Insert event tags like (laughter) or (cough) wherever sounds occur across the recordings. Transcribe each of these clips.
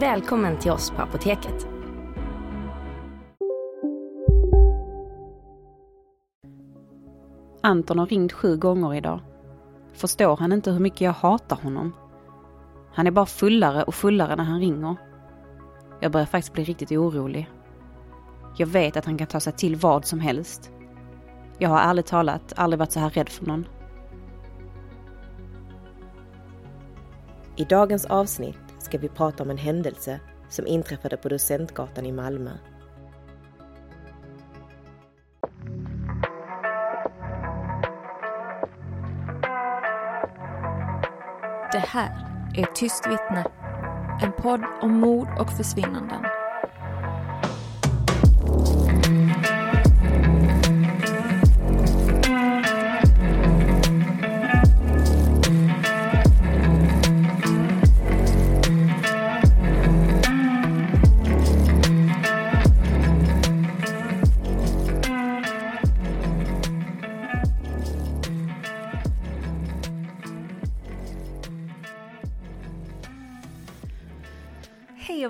Välkommen till oss på Apoteket. Anton har ringt sju gånger idag. Förstår han inte hur mycket jag hatar honom? Han är bara fullare och fullare när han ringer. Jag börjar faktiskt bli riktigt orolig. Jag vet att han kan ta sig till vad som helst. Jag har ärligt talat aldrig varit så här rädd för någon. I dagens avsnitt ska vi prata om en händelse som inträffade på Docentgatan i Malmö. Det här är Tyst vittne. En podd om mord och försvinnanden.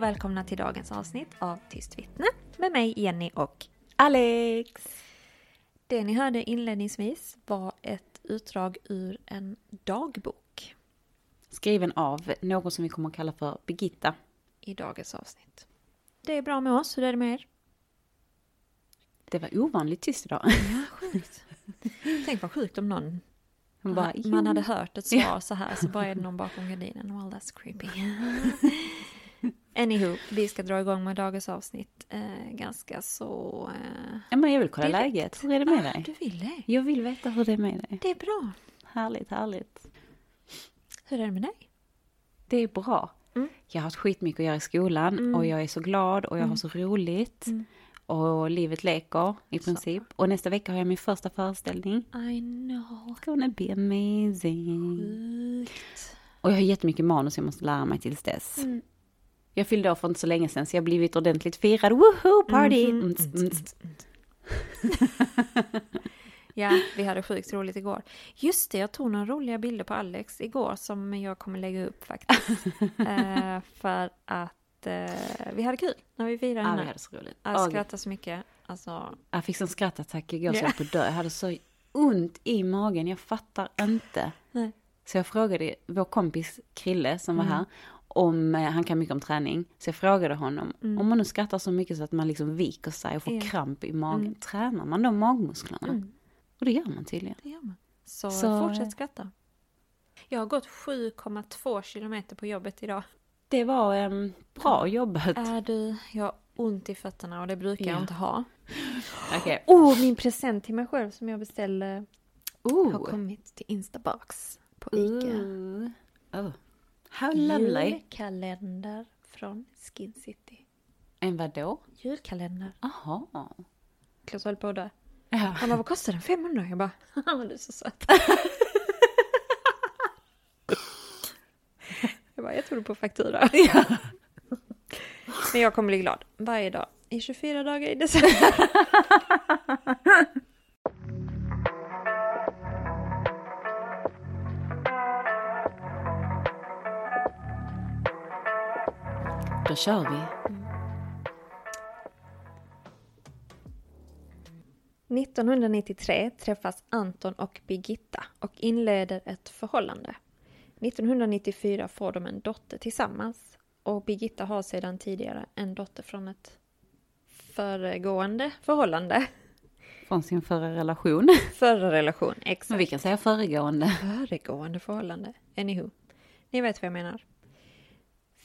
Välkomna till dagens avsnitt av Tyst vittne med mig Jenny och Alex! det ni hörde inledningsvis var ett utdrag ur en dagbok Skriven av någon som vi kommer att kalla för Birgitta. i dagens avsnitt. Det är bra med oss, hur är det med er? Det var ovanligt tyst idag. Ja, (laughs) sjukt. Tänk vad sjukt om någon bara, man hade hört ett svar (laughs) så här så bara är det någon bakom gardinen. Well that's creepy. Anywho, vi ska dra igång med dagens avsnitt eh, ganska så... Eh, Ja, men jag vill kolla Direkt. läget. Hur är det med ah, dig? Du vill det? Jag vill veta hur det är med dig. Det är bra. Härligt, härligt. Hur är det med dig? Det är bra. Mm. Jag har haft skitmycket att göra i skolan Mm. och jag är så glad och jag har så roligt. Mm. Och livet leker i princip. Och nästa vecka har jag min första föreställning. I know. It's gonna be amazing. Sjukt. Och jag har jättemycket manus jag måste lära mig tills dess. Mm. Jag fyllde år för inte så länge sedan så jag har blivit ordentligt firad. Woohoo party! Mhm. Mm, mm. (laughs) Ja, vi hade sjukt roligt igår. Just det, jag tog några roliga bilder på Alex igår som jag kommer lägga upp faktiskt. (laughs) eh, för att eh, vi hade kul när vi firade Ja, vi hade så roligt. Jag skrattade så mycket. Alltså, Jag fick sån skrattattack igår så Ja. jag på dö. Jag hade så ont i magen, jag fattar inte. Nej. Så jag frågade vår kompis Krille som var Mm. här om, eh, han kan mycket om träning. Så jag frågade honom, Mm. om man nu skrattar så mycket så att man liksom viker sig och får Ja. kramp i magen, Mm. tränar man då magmusklerna? mm, Och det gör man tydligen. det gör man. Så, Så- fortsätt skratta. Jag har gått 7,2 kilometer på jobbet idag. Det var em, bra jobbat. Är du, jag har ont i fötterna och det brukar jag Ja. inte ha. Okej. Oh, min present till mig själv som jag beställde Oh. har kommit till Instabox på Ica. Ooh. Oh. How lovely. Julkalender från Skin City. En vadå? Julkalender. Aha. Klas höll på där. Ja. Han bara, vad kostar den? 500? Jag bara, (laughs) du är så söt. (laughs) jag bara, jag tror på faktura. (laughs) Men jag kommer bli glad varje dag i 24 dagar i december. Kör vi. 1993 träffas Anton och Birgitta och inleder ett förhållande. 1994 får de en dotter tillsammans och Birgitta har sedan tidigare en dotter från ett föregående förhållande. Från sin förra relation. Förra relation, exakt. Men vi kan säga föregående. Föregående förhållande. Anywho. Ni vet vad jag menar.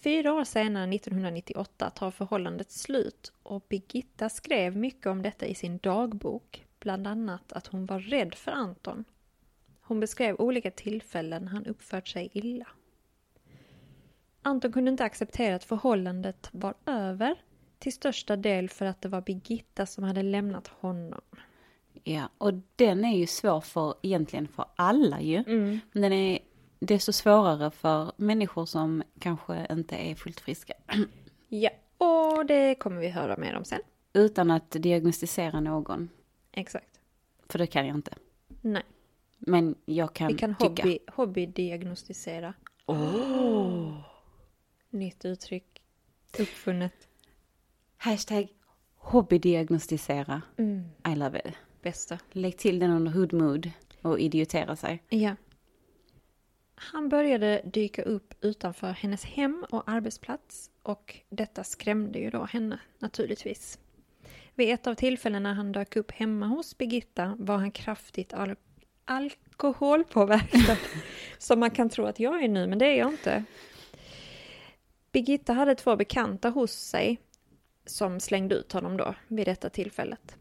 Fyra år senare, 1998, tar förhållandet slut och Birgitta skrev mycket om detta i sin dagbok. Bland annat att hon var rädd för Anton. Hon beskrev olika tillfällen han uppfört sig illa. Anton kunde inte acceptera att förhållandet var över till största del för att det var Birgitta som hade lämnat honom. Ja, och den är ju svår för egentligen för alla ju. Mm. Men den är desto svårare för människor som kanske inte är fullt friska. (clears throat) Ja, och det kommer vi höra mer om sen. Utan att diagnostisera någon. Exakt. För det kan jag inte. Nej, Men jag kan, vi kan tycka. hobby, hobbydiagnostisera. Oh. Nytt uttryck. Uppfunnet. Hashtag hobbydiagnostisera. Mm. I love it. Bästa. Lägg till den under hood mood och idiotera sig. Ja. Han började dyka upp utanför hennes hem och arbetsplats och detta skrämde ju då henne naturligtvis. Vid ett av tillfällena han dök upp hemma hos Birgitta var han kraftigt al- alkoholpåverkad. (laughs) Som man kan tro att jag är nu, men det är jag inte. Birgitta hade två bekanta hos sig som slängde ut honom då vid detta tillfället.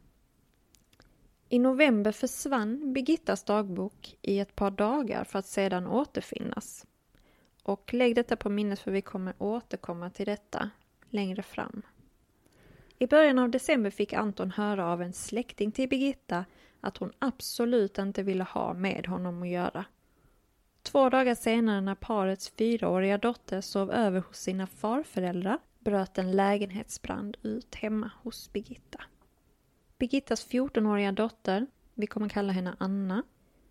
I november försvann Birgittas dagbok i ett par dagar för att sedan återfinnas. Och lägg detta på minnet för vi kommer återkomma till detta längre fram. I början av december fick Anton höra av en släkting till Birgitta att hon absolut inte ville ha med honom att göra. Två dagar senare när parets fyraåriga dotter sov över hos sina farföräldrar bröt en lägenhetsbrand ut hemma hos Birgitta. Birgittas 14-åriga dotter, vi kommer kalla henne Anna,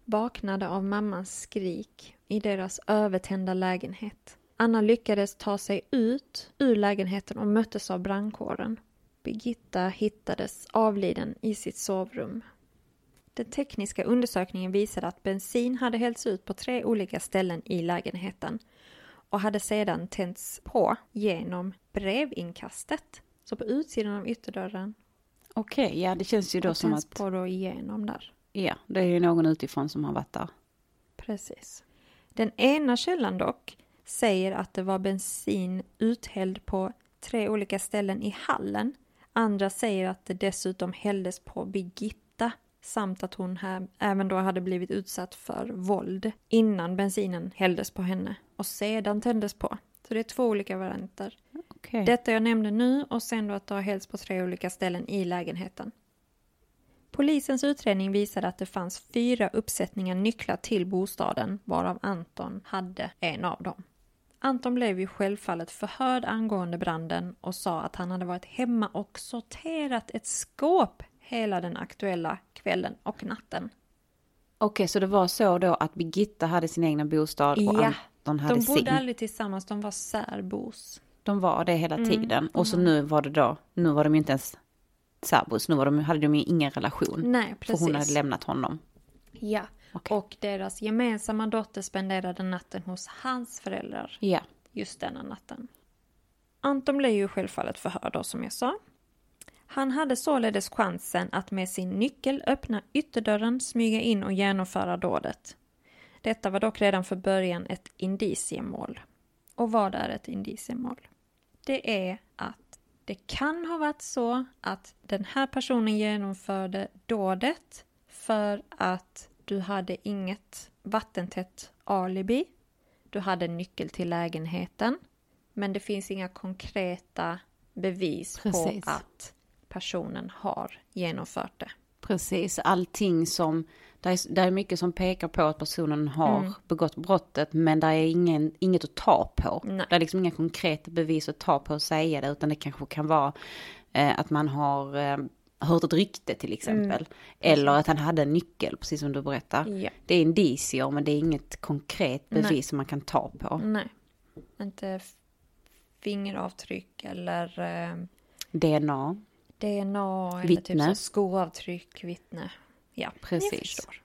vaknade av mammans skrik i deras övertända lägenhet. Anna lyckades ta sig ut ur lägenheten och möttes av brandkåren. Birgitta hittades avliden i sitt sovrum. Den tekniska undersökningen visade att bensin hade hällts ut på tre olika ställen i lägenheten och hade sedan tänts på genom brevinkastet. Så på utsidan av ytterdörren Okej, ja det känns ju då och som att, då igenom där. ja, det är ju någon utifrån som har varit där. Precis. Den ena källan dock säger att det var bensin uthälld på tre olika ställen i hallen. Andra säger att det dessutom hälldes på Birgitta samt att hon här även då hade blivit utsatt för våld innan bensinen hälldes på henne och sedan tändes på. Så det är två olika varianter. Okej. Detta jag nämnde nu och sen då att det har hällts på tre olika ställen i lägenheten. Polisens utredning visade att det fanns fyra uppsättningar nycklar till bostaden varav Anton hade en av dem. Anton blev ju självfallet förhörd angående branden och sa att han hade varit hemma och sorterat ett skåp hela den aktuella kvällen och natten. Okej, så det var så då att Birgitta hade sin egna bostad och Ja, Anton hade De bodde sin. aldrig tillsammans, de var särbos. De var det hela Mm, tiden. de Och så var- nu var det då, nu var de ju inte ens särbos, nu var de, hade de ju ingen relation. Nej, För precis. hon hade lämnat honom. Ja, Okej. och deras gemensamma dotter spenderade natten hos hans föräldrar Ja, just denna natten. Anton blev ju självfallet förhörd då, som jag sa. Han hade således chansen att med sin nyckel öppna ytterdörren, smyga in och genomföra dådet. Detta var dock redan för början ett indiciemål. Och vad är ett indiciemål? Det är att det kan ha varit så att den här personen genomförde dådet för att du hade inget vattentätt alibi. Du hade nyckel till lägenheten. Men det finns inga konkreta bevis Precis. på att personen har genomfört det. precis. Allting som, det är, där är mycket som pekar på att personen har Mm. begått brottet, men det är ingen, inget att ta på. Nej. Det är liksom inga konkreta bevis att ta på och säga det, utan det kanske kan vara eh, att man har eh, hört ett rykte till exempel. Eller att han hade en nyckel, precis som du berättar. Ja. Det är indicier, men det är inget konkret bevis Nej. som man kan ta på. Nej. Inte fingeravtryck eller eh, DNA, DNA eller typ Vittne. så skoavtryck, vittne. Ja, Precis. förstår.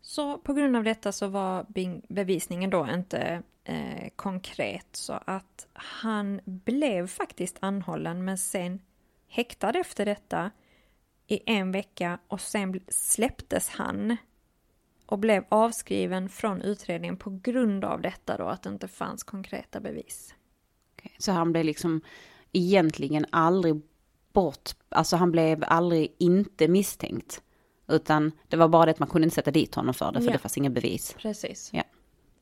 Så på grund av detta så var bevisningen då inte eh, konkret så att han blev faktiskt anhållen men sen häktad efter detta i en vecka och sen släpptes han och blev avskriven från utredningen på grund av detta då, att det inte fanns konkreta bevis. Så han blev liksom egentligen aldrig bort, alltså han blev aldrig inte misstänkt. Utan det var bara det att man kunde inte sätta dit honom för det, för Ja. det fanns inga bevis. Precis. Ja.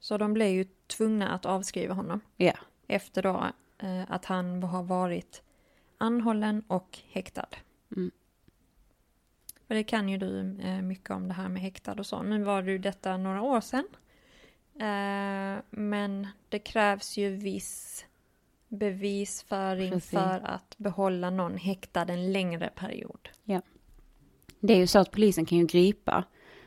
Så de blev ju tvungna att avskriva honom Ja, efter då eh, att han har varit anhållen och häktad. Mm. För det kan ju du eh, mycket om det här med häktad och så. Nu var det ju detta några år sedan. Eh, men det krävs ju viss bevisföring Precis. för att behålla någon häktad en längre period. det är ju så att polisen kan ju gripa.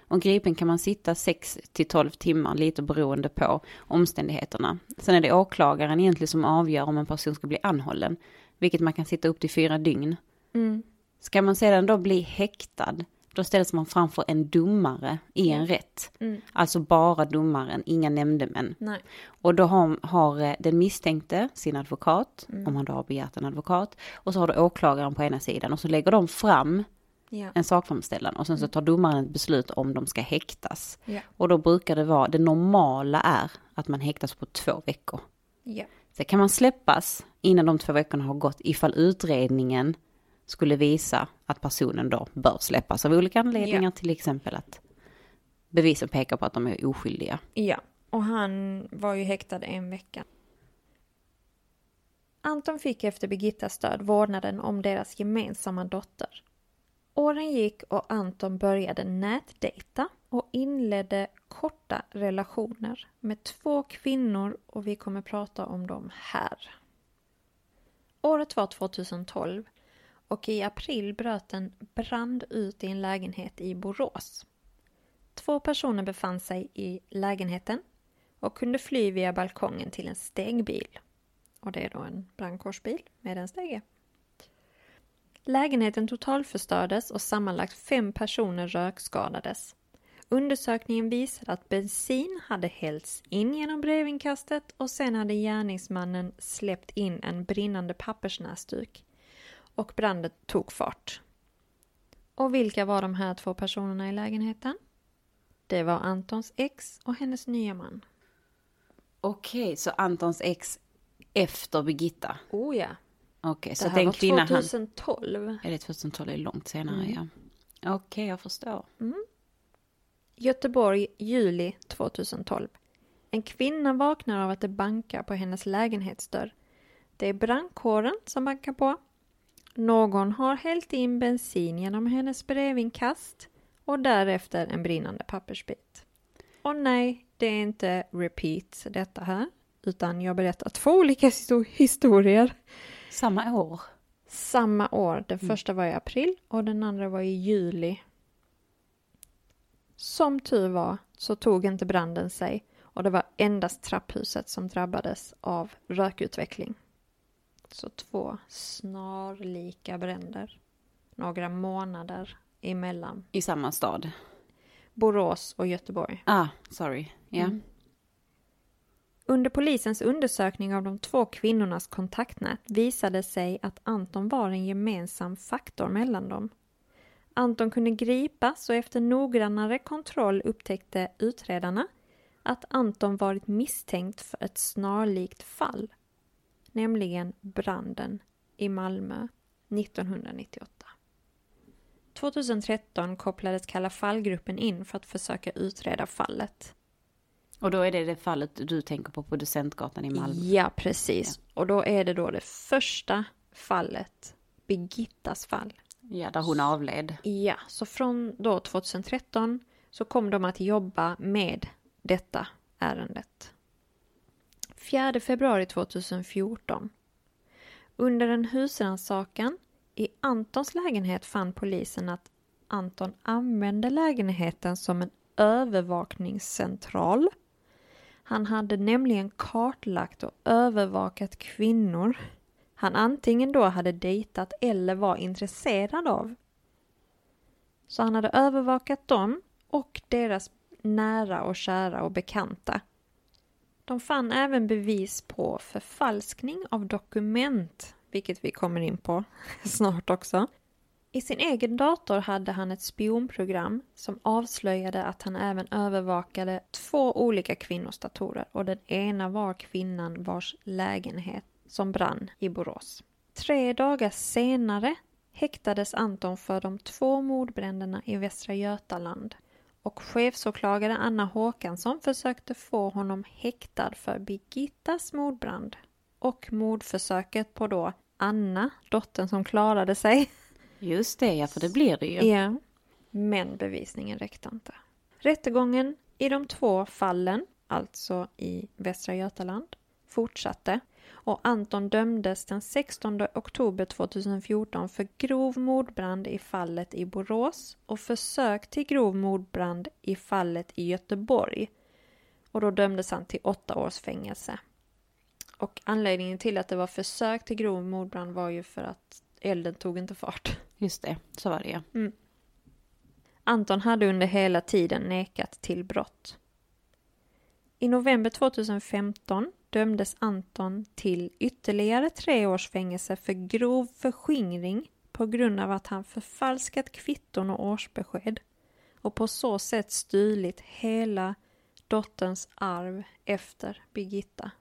Och gripen kan man sitta 6 till 12 timmar, lite beroende på omständigheterna. Sen är det åklagaren egentligen som avgör om en person ska bli anhållen. Vilket man kan sitta upp till fyra dygn. Mm. Ska man sedan då bli häktad, då ställs man framför en domare i en rätt. Mm. Alltså bara domaren, inga nämndemän. Nej. Och då har, har eh, den misstänkte sin advokat, Mm. om han då har begärt en advokat. Och så har du åklagaren på ena sidan och så lägger de fram Ja. en sakframställan och sen så tar domaren ett beslut om de ska häktas. Ja. Och då brukar det vara, det normala är att man häktas på två veckor. Ja. Sen kan man släppas innan de två veckorna har gått ifall utredningen skulle visa att personen då bör släppas av olika anledningar, Ja. till exempel att bevisen pekar på att de är oskyldiga. Ja, och han var ju häktad en vecka. Anton fick efter Birgittas död vårdnaden om deras gemensamma dotter. Åren gick och Anton började nätdejta och inledde korta relationer med två kvinnor och vi kommer prata om dem här. Året var 2012 och i april bröt en brand ut i en lägenhet i Borås. Två personer befann sig i lägenheten och kunde fly via balkongen till en stegbil. Och det är då en brandkårsbil med en stege. Lägenheten totalförstördes och sammanlagt fem personer rökskadades. Undersökningen visade att bensin hade hällts in genom brevinkastet och sen hade gärningsmannen släppt in en brinnande pappersnäsduk. Och branden tog fart. Och vilka var de här två personerna i lägenheten? Det var Antons ex och hennes nya man. Okej, så Antons ex efter Birgitta. Oh ja. Okej, så Det här den var kvinnan han... 2012. Är det 2012 är långt senare, Mm. ja. Okej, jag förstår. Göteborg, juli 2012. En kvinna vaknar av att det bankar på hennes lägenhetsdörr. Det är brandkåren som bankar på. Någon har hällt in bensin genom hennes brevinkast och därefter en brinnande pappersbit. Och nej, det är inte repeat detta här, utan jag berättar två olika histo- historier. Samma år. Samma år. Den Mm. första var i april och den andra var i juli. Som tur var så tog inte branden sig och det var endast trapphuset som drabbades av rökutveckling. Så två snarlika bränder. Några månader emellan I samma stad. Borås och Göteborg. Ah, sorry. Ja. Mm. Under polisens undersökning av de två kvinnornas kontaktnät visade sig att Anton var en gemensam faktor mellan dem. Anton kunde gripas och efter noggrannare kontroll upptäckte utredarna att Anton varit misstänkt för ett snarlikt fall, nämligen branden i Malmö 1998. 2013 kopplades Kalla fallgruppen in för att försöka utreda fallet. Och då är det det fallet du tänker på på Docentgatan i Malmö. Ja, precis. Och då är det då det första fallet, Birgittas fall. Ja, där hon avled. Ja, så från då 2013 så kom de att jobba med detta ärendet. 4 februari 2014. Under en husrannsakan i Antons lägenhet fann polisen att Anton använde lägenheten som en övervakningscentral. Han hade nämligen kartlagt och övervakat kvinnor han antingen då hade dejtat eller var intresserad av. Så han hade övervakat dem och deras nära och kära och bekanta. De fann även bevis på förfalskning av dokument vilket vi kommer in på (laughs) snart också. I sin egen dator hade han ett spionprogram som avslöjade att han även övervakade två olika kvinnors datorer och den ena var kvinnan vars lägenhet som brann i Borås. Tre dagar senare häktades Anton för de två mordbränderna i Västra Götaland och chefsåklagare Anna Håkansson försökte få honom häktad för Birgittas mordbrand och mordförsöket på då Anna, dottern som klarade sig. Just det, ja, för det blir det ju. Ja. Men bevisningen räckte inte. Rättegången i de två fallen, alltså i Västra Götaland, fortsatte och Anton dömdes den 16 oktober 2014 för grov mordbrand i fallet i Borås och försök till grov mordbrand i fallet i Göteborg. Och då dömdes han till åtta års fängelse. Och anledningen till att det var försök till grov mordbrand var ju för att elden tog inte fart. Just det, så var det ja. Mm. Anton hade under hela tiden nekat till brott. I november 2015 dömdes Anton till ytterligare tre års fängelse för grov förskingring på grund av att han förfalskat kvitton och årsbesked och på så sätt stulit hela dotterns arv efter Birgitta.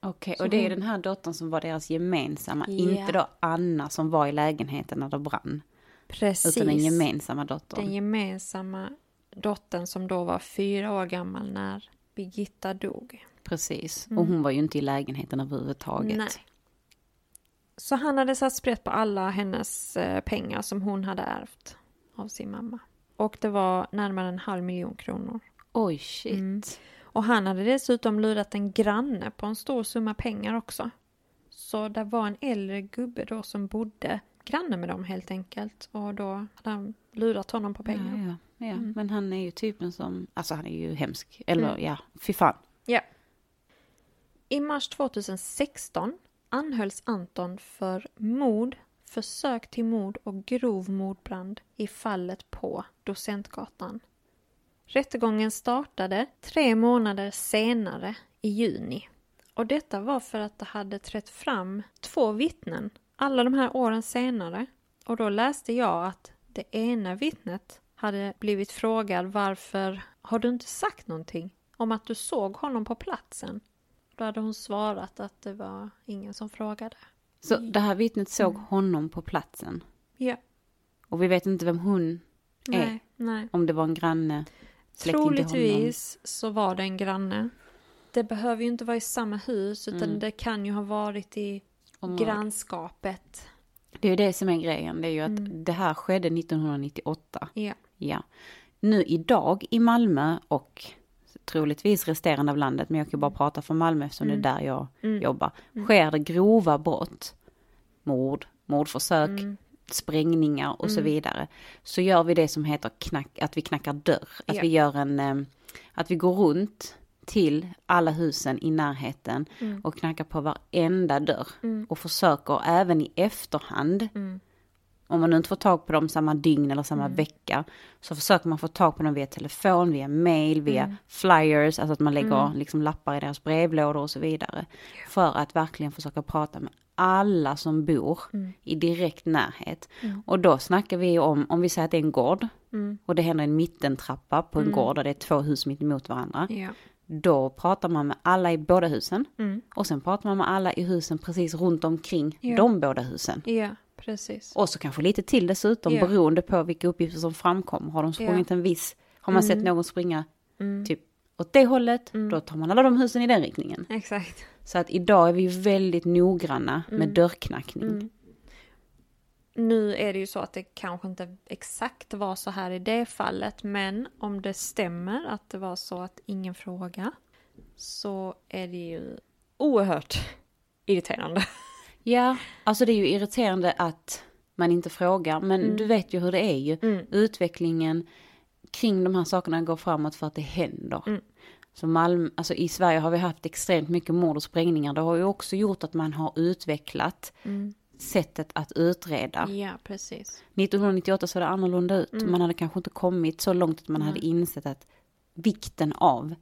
Okej, Så och det är den här dottern som var deras gemensamma, Ja. inte då Anna som var i lägenheten när det brann. Precis. Utan den gemensamma dottern. Den gemensamma dottern som då var fyra år gammal när Birgitta dog. Precis, Mm. och hon var ju inte i lägenheten överhuvudtaget. Nej. Så han hade satt sprätt på alla hennes eh, pengar som hon hade ärvt av sin mamma. Och det var närmare en halv miljon kronor. Oj, shit. Mm. Och han hade dessutom lurat en granne på en stor summa pengar också. Så det var en äldre gubbe då som bodde granne med dem helt enkelt. Och då hade han lurat honom på pengar. Ja, ja, ja. Mm. men han är ju typen som, alltså han är ju hemsk. Eller Mm. ja, fy fan. Ja. I mars 2016 anhölls Anton för mord, försök till mord och grov mordbrand i fallet på Docentgatan. Rättegången startade tre månader senare i juni. Och detta var för att det hade trätt fram två vittnen alla de här åren senare. Och då läste jag att det ena vittnet hade blivit frågad varför har du inte sagt någonting om att du såg honom på platsen? Då hade hon svarat att det var ingen som frågade. Så det här vittnet såg Mm. honom på platsen. Ja, Och vi vet inte vem hon är. nej, nej. Om det var en granne. Troligtvis så var det en granne. Det behöver ju inte vara i samma hus utan Mm. det kan ju ha varit i Område. grannskapet. Det är ju det som är grejen. Det är ju att Mm. det här skedde 1998. Ja. Ja. Nu idag i Malmö och troligtvis resterande av landet, men jag kan bara prata för Malmö eftersom det är där jag Mm. jobbar. Sker det grova brott, mord, mordförsök, Mm. sprängningar och så vidare, så gör vi det som heter knack, att vi knackar dörr. Att Ja. vi gör en, eh, att vi går runt till alla husen i närheten Mm. och knackar på varenda dörr. Mm. Och försöker även i efterhand Mm. Om man inte får tag på dem samma dygn eller samma vecka så försöker man få tag på dem via telefon, via mail, via Mm. flyers, alltså att man lägger liksom lappar i deras brevlådor och så vidare. För att verkligen försöka prata med alla som bor Mm. i direkt närhet. Och då snackar vi om, om vi säger att det är en gård Mm. och det händer en mittentrappa på en gård och det är två hus mitt emot varandra. Ja. Då pratar man med alla i båda husen Mm. och sen pratar man med alla i husen precis runt omkring Ja. de båda husen. ja, precis. Och så kanske lite till dessutom Ja. beroende på vilka uppgifter som framkommer. Har de sprungit en viss, har man sett någon springa Mm. typ åt det hållet, då tar man alla de husen i den riktningen. Exakt. Så att idag är vi ju väldigt noggranna med Mm. dörrknackning. Nu är det ju så att det kanske inte exakt var så här i det fallet, men om det stämmer att det var så att ingen fråga så är det ju oerhört irriterande. Ja, alltså det är ju irriterande att man inte frågar, men du vet ju hur det är ju. Mm. Utvecklingen kring de här sakerna går framåt för att det händer. Mm. Så Malmö, alltså i Sverige har vi haft extremt mycket mord och sprängningar. Det har ju också gjort att man har utvecklat sättet att utreda. Ja, precis. 1998 såg det annorlunda ut. Mm. Man hade kanske inte kommit så långt att man hade insett att vikten av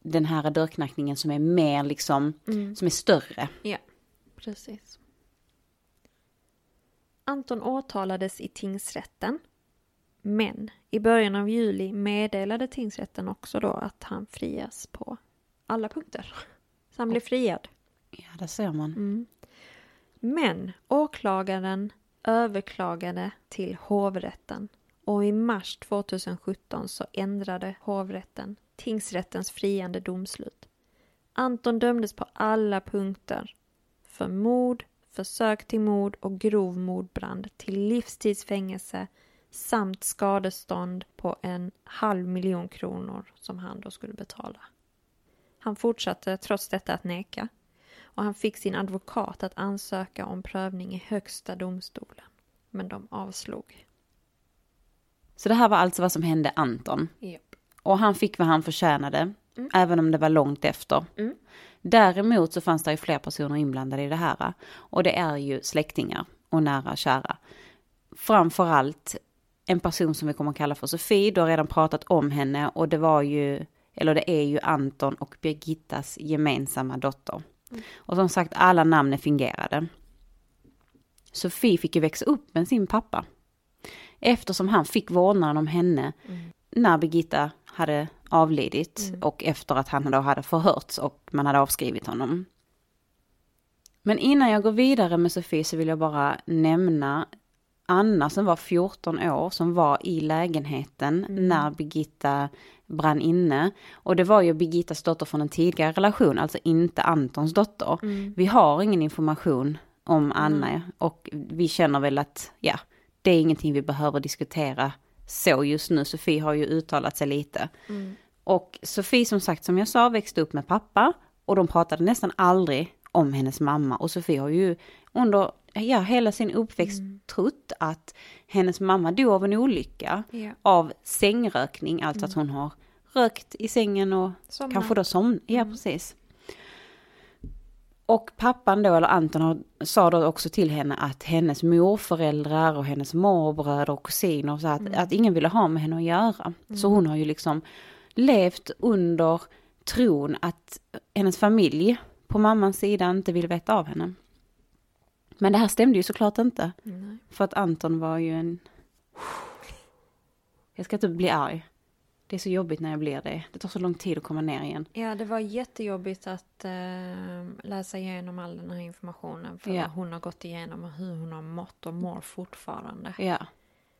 den här dörrknackningen som är mer liksom, Mm. som är större. Ja, precis. Anton åtalades i tingsrätten. Men i början av juli meddelade tingsrätten också då att han frias på alla punkter. Så han blev friad. Ja, det ser man. Mm. Men åklagaren överklagade till hovrätten och i mars 2017 så ändrade hovrätten tingsrättens friande domslut. Anton dömdes på alla punkter för mord, försök till mord och grov mordbrand till livstidsfängelse samt skadestånd på en halv miljon kronor som han då skulle betala. Han fortsatte trots detta att neka och han fick sin advokat att ansöka om prövning i högsta domstolen. Men de avslog. Så det här var alltså vad som hände Anton. Yep. Och han fick vad han förtjänade, Mm. även om det var långt efter. Mm. Däremot så fanns det ju fler personer inblandade i det här. Och det är ju släktingar och nära kära. Framförallt en person som vi kommer att kalla för Sofie. Du har redan pratat om henne och det var ju, eller det är ju Anton och Birgittas gemensamma dotter. Och som sagt, alla namnen fungerade. Sofie fick ju växa upp med sin pappa. Eftersom han fick vårdnaden om henne när Birgitta hade avlidit och efter att han då hade förhörts och man hade avskrivit honom. Men innan jag går vidare med Sofie så vill jag bara nämna Anna som var 14 år som var i lägenheten när Birgitta brann inne. Och det var ju Birgittas dotter från en tidigare relation, alltså inte Antons dotter. Vi har ingen information om Anna och vi känner väl att, ja, det är ingenting vi behöver diskutera så just nu. Sofie har ju uttalat sig lite. Och Sofie som sagt, som jag sa, växte upp med pappa och de pratade nästan aldrig om hennes mamma. Och Sofie har ju under ja, hela sin uppväxt trott att hennes mamma dog av en olycka. Ja. Av sängrökning, alltså att hon har rökt i sängen och Somnat. kanske då somn. Ja, precis. Och pappan då, eller Anton, sa då också till henne att hennes morföräldrar och hennes morbröder och kusiner, så att, att ingen ville ha med henne att göra. Så hon har ju liksom levt under tron att hennes familj på mammans sida inte vill veta av henne. Men det här stämde ju såklart inte. Nej. För att Anton var ju en... Jag ska inte bli arg. Det är så jobbigt när jag blir det. Det tar så lång tid att komma ner igen. Ja, det var jättejobbigt att eh, läsa igenom all den här informationen. För Ja. vad hon har gått igenom och hur hon har mått och mår fortfarande. Ja.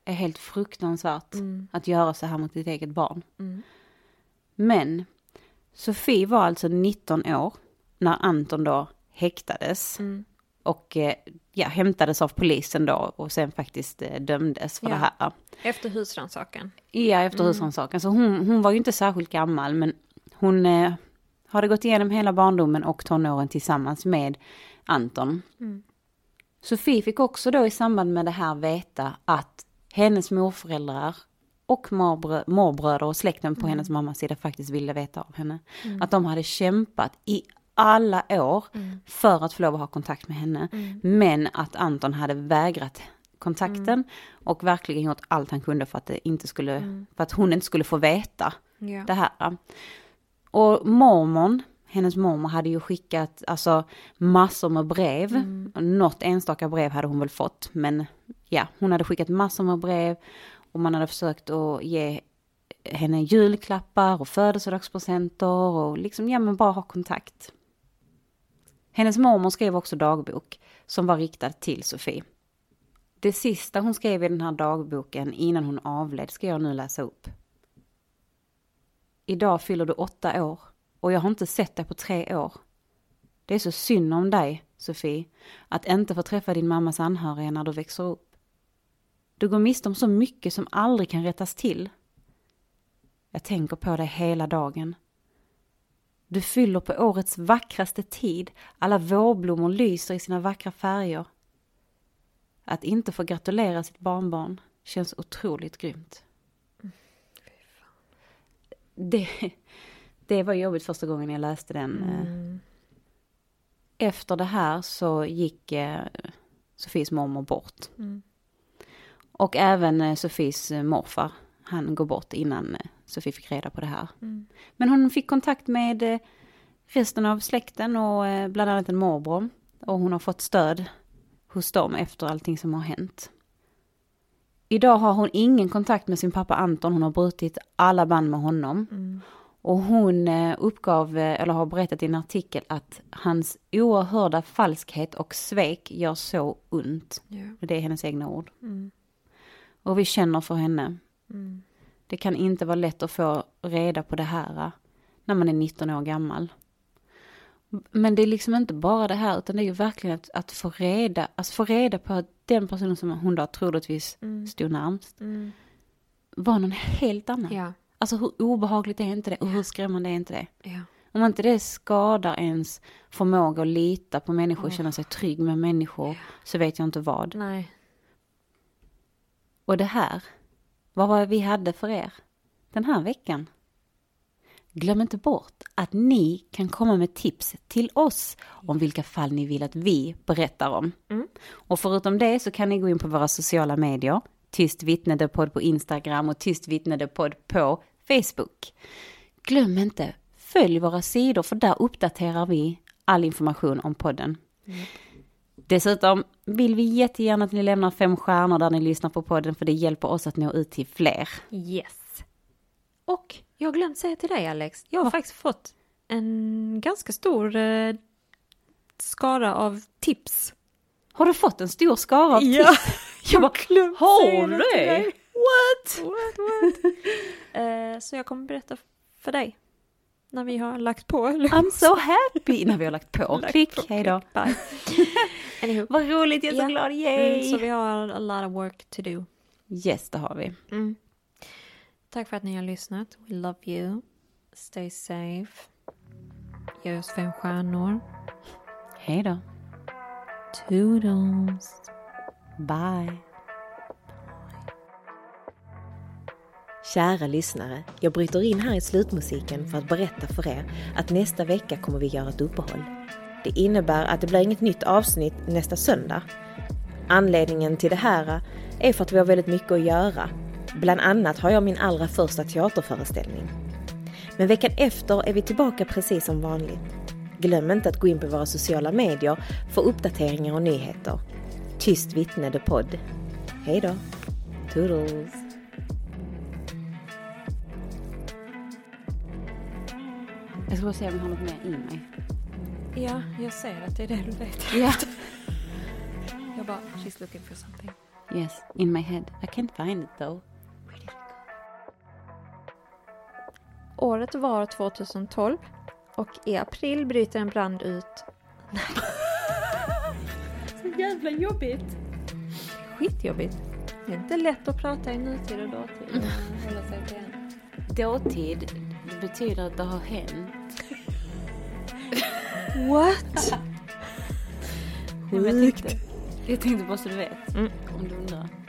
Det är helt fruktansvärt Mm. att göra så här mot ditt eget barn. Mm. Men Sofie var alltså 19 år när Anton då häktades. Mm. Och eh, ja, hämtades av polisen då och sen faktiskt eh, dömdes för Ja. det här. Efter husrannsakan. Ja, efter husrannsakan. Så hon, hon var ju inte särskilt gammal, men hon eh, hade gått igenom hela barndomen och tonåren tillsammans med Anton. Mm. Sofie fick också då i samband med det här veta att hennes morföräldrar och morbrö- morbröder och släkten på hennes mammas sida faktiskt ville veta av henne. Att de hade kämpat i alla år för att få lov att ha kontakt med henne. Men att Anton hade vägrat kontakten och verkligen gjort allt han kunde för att, det inte skulle, för att hon inte skulle få veta Ja. det här. Och mormon, hennes mormor hade ju skickat alltså massor med brev. Något enstaka brev hade hon väl fått, men ja, hon hade skickat massor med brev och man hade försökt att ge henne julklappar och födelsedagspresenter och liksom, ja men bara ha kontakt. Hennes mormor skrev också dagbok som var riktad till Sofie. Det sista hon skrev i den här dagboken innan hon avled ska jag nu läsa upp. Idag fyller du åtta år och jag har inte sett dig på tre år. Det är så synd om dig, Sofie, att inte få träffa din mammas anhöriga när du växer upp. Du går miste om så mycket som aldrig kan rättas till. Jag tänker på dig hela dagen. Du fyller på årets vackraste tid. Alla vårblommor lyser i sina vackra färger. Att inte få gratulera sitt barnbarn känns otroligt grymt. Det, det var jobbigt första gången jag läste den. eh. Efter det här så gick eh, Sofies mormor bort. Och även eh, Sofies eh, morfar, han går bort innan eh, Sofie fick reda på det här. Men hon fick kontakt med resten av släkten och bland annat en morbror. Och hon har fått stöd hos dem efter allting som har hänt. Idag har hon ingen kontakt med sin pappa Anton, hon har brutit alla band med honom. Mm. Och hon uppgav, eller har berättat i en artikel, att hans oerhörda falskhet och svek gör så ont. Ja. Det är hennes egna ord. Mm. Och vi känner för henne. Mm. Det kan inte vara lätt att få reda på det här eh, när man är 19 år gammal. Men det är liksom inte bara det här, utan det är ju verkligen att, att få, reda, alltså få reda på att den personen som hon då troligtvis Mm. stod närmst Mm. var någon helt annan. Ja. Alltså hur obehagligt är inte det och hur skrämmande är inte det? Ja. Om inte det skadar ens förmåga att lita på människor och känna sig trygg med människor så vet jag inte vad. Nej. Och det här, vad var det vi hade för er den här veckan? Glöm inte bort att ni kan komma med tips till oss om vilka fall ni vill att vi berättar om. Mm. Och förutom det så kan ni gå in på våra sociala medier, Tyst vittnedepodd på Instagram och Tyst vittnedepodd på Facebook. Glöm inte, följ våra sidor för där uppdaterar vi all information om podden. Dessutom vill vi jättegärna att ni lämnar fem stjärnor där ni lyssnar på podden för det hjälper oss att nå ut till fler. Yes. Och jag har glömt säga till dig Alex, jag har faktiskt fått en ganska stor eh, skara av tips. Har du fått en stor skara av Ja, tips? (laughs) Jag bara, har du till dig. What? What, what? (laughs) eh, så jag kommer berätta för dig när vi har lagt på. I'm so happy när vi har lagt på. (laughs) Lagt Klick, hej då. (laughs) Vad roligt, jag är så Ja. glad, yay! Mm, så vi har a lot of work to do. Yes, det har vi. Mm. Tack för att ni har lyssnat. We love you. Stay safe. Ge oss fem stjärnor. Hej då. Toodles. Bye. Kära lyssnare, jag bryter in här i slutmusiken för att berätta för er att nästa vecka kommer vi göra ett uppehåll. Det innebär att det blir inget nytt avsnitt nästa söndag. Anledningen till det här är för att vi har väldigt mycket att göra. Bland annat har jag min allra första teaterföreställning. Men veckan efter är vi tillbaka precis som vanligt. Glöm inte att gå in på våra sociala medier för uppdateringar och nyheter. Tyst vittne the podd. Hej då! Toodles! Jag ska bara se om jag har något mer i mig. Ja, jag ser att det är det du vet. Ja. (laughs) Jag bara, she's looking for something. Yes, in my head. I can't find it though. Året var 2012 och i april bryter en brand ut. (laughs) Så jävla jobbigt. Skitjobbigt. Det är inte lätt att prata i nutid och dåtid. (laughs) Dåtid betyder att det har hänt. What? Tänkte, jag tänkte bara så du vet. Mm. Om du undrar.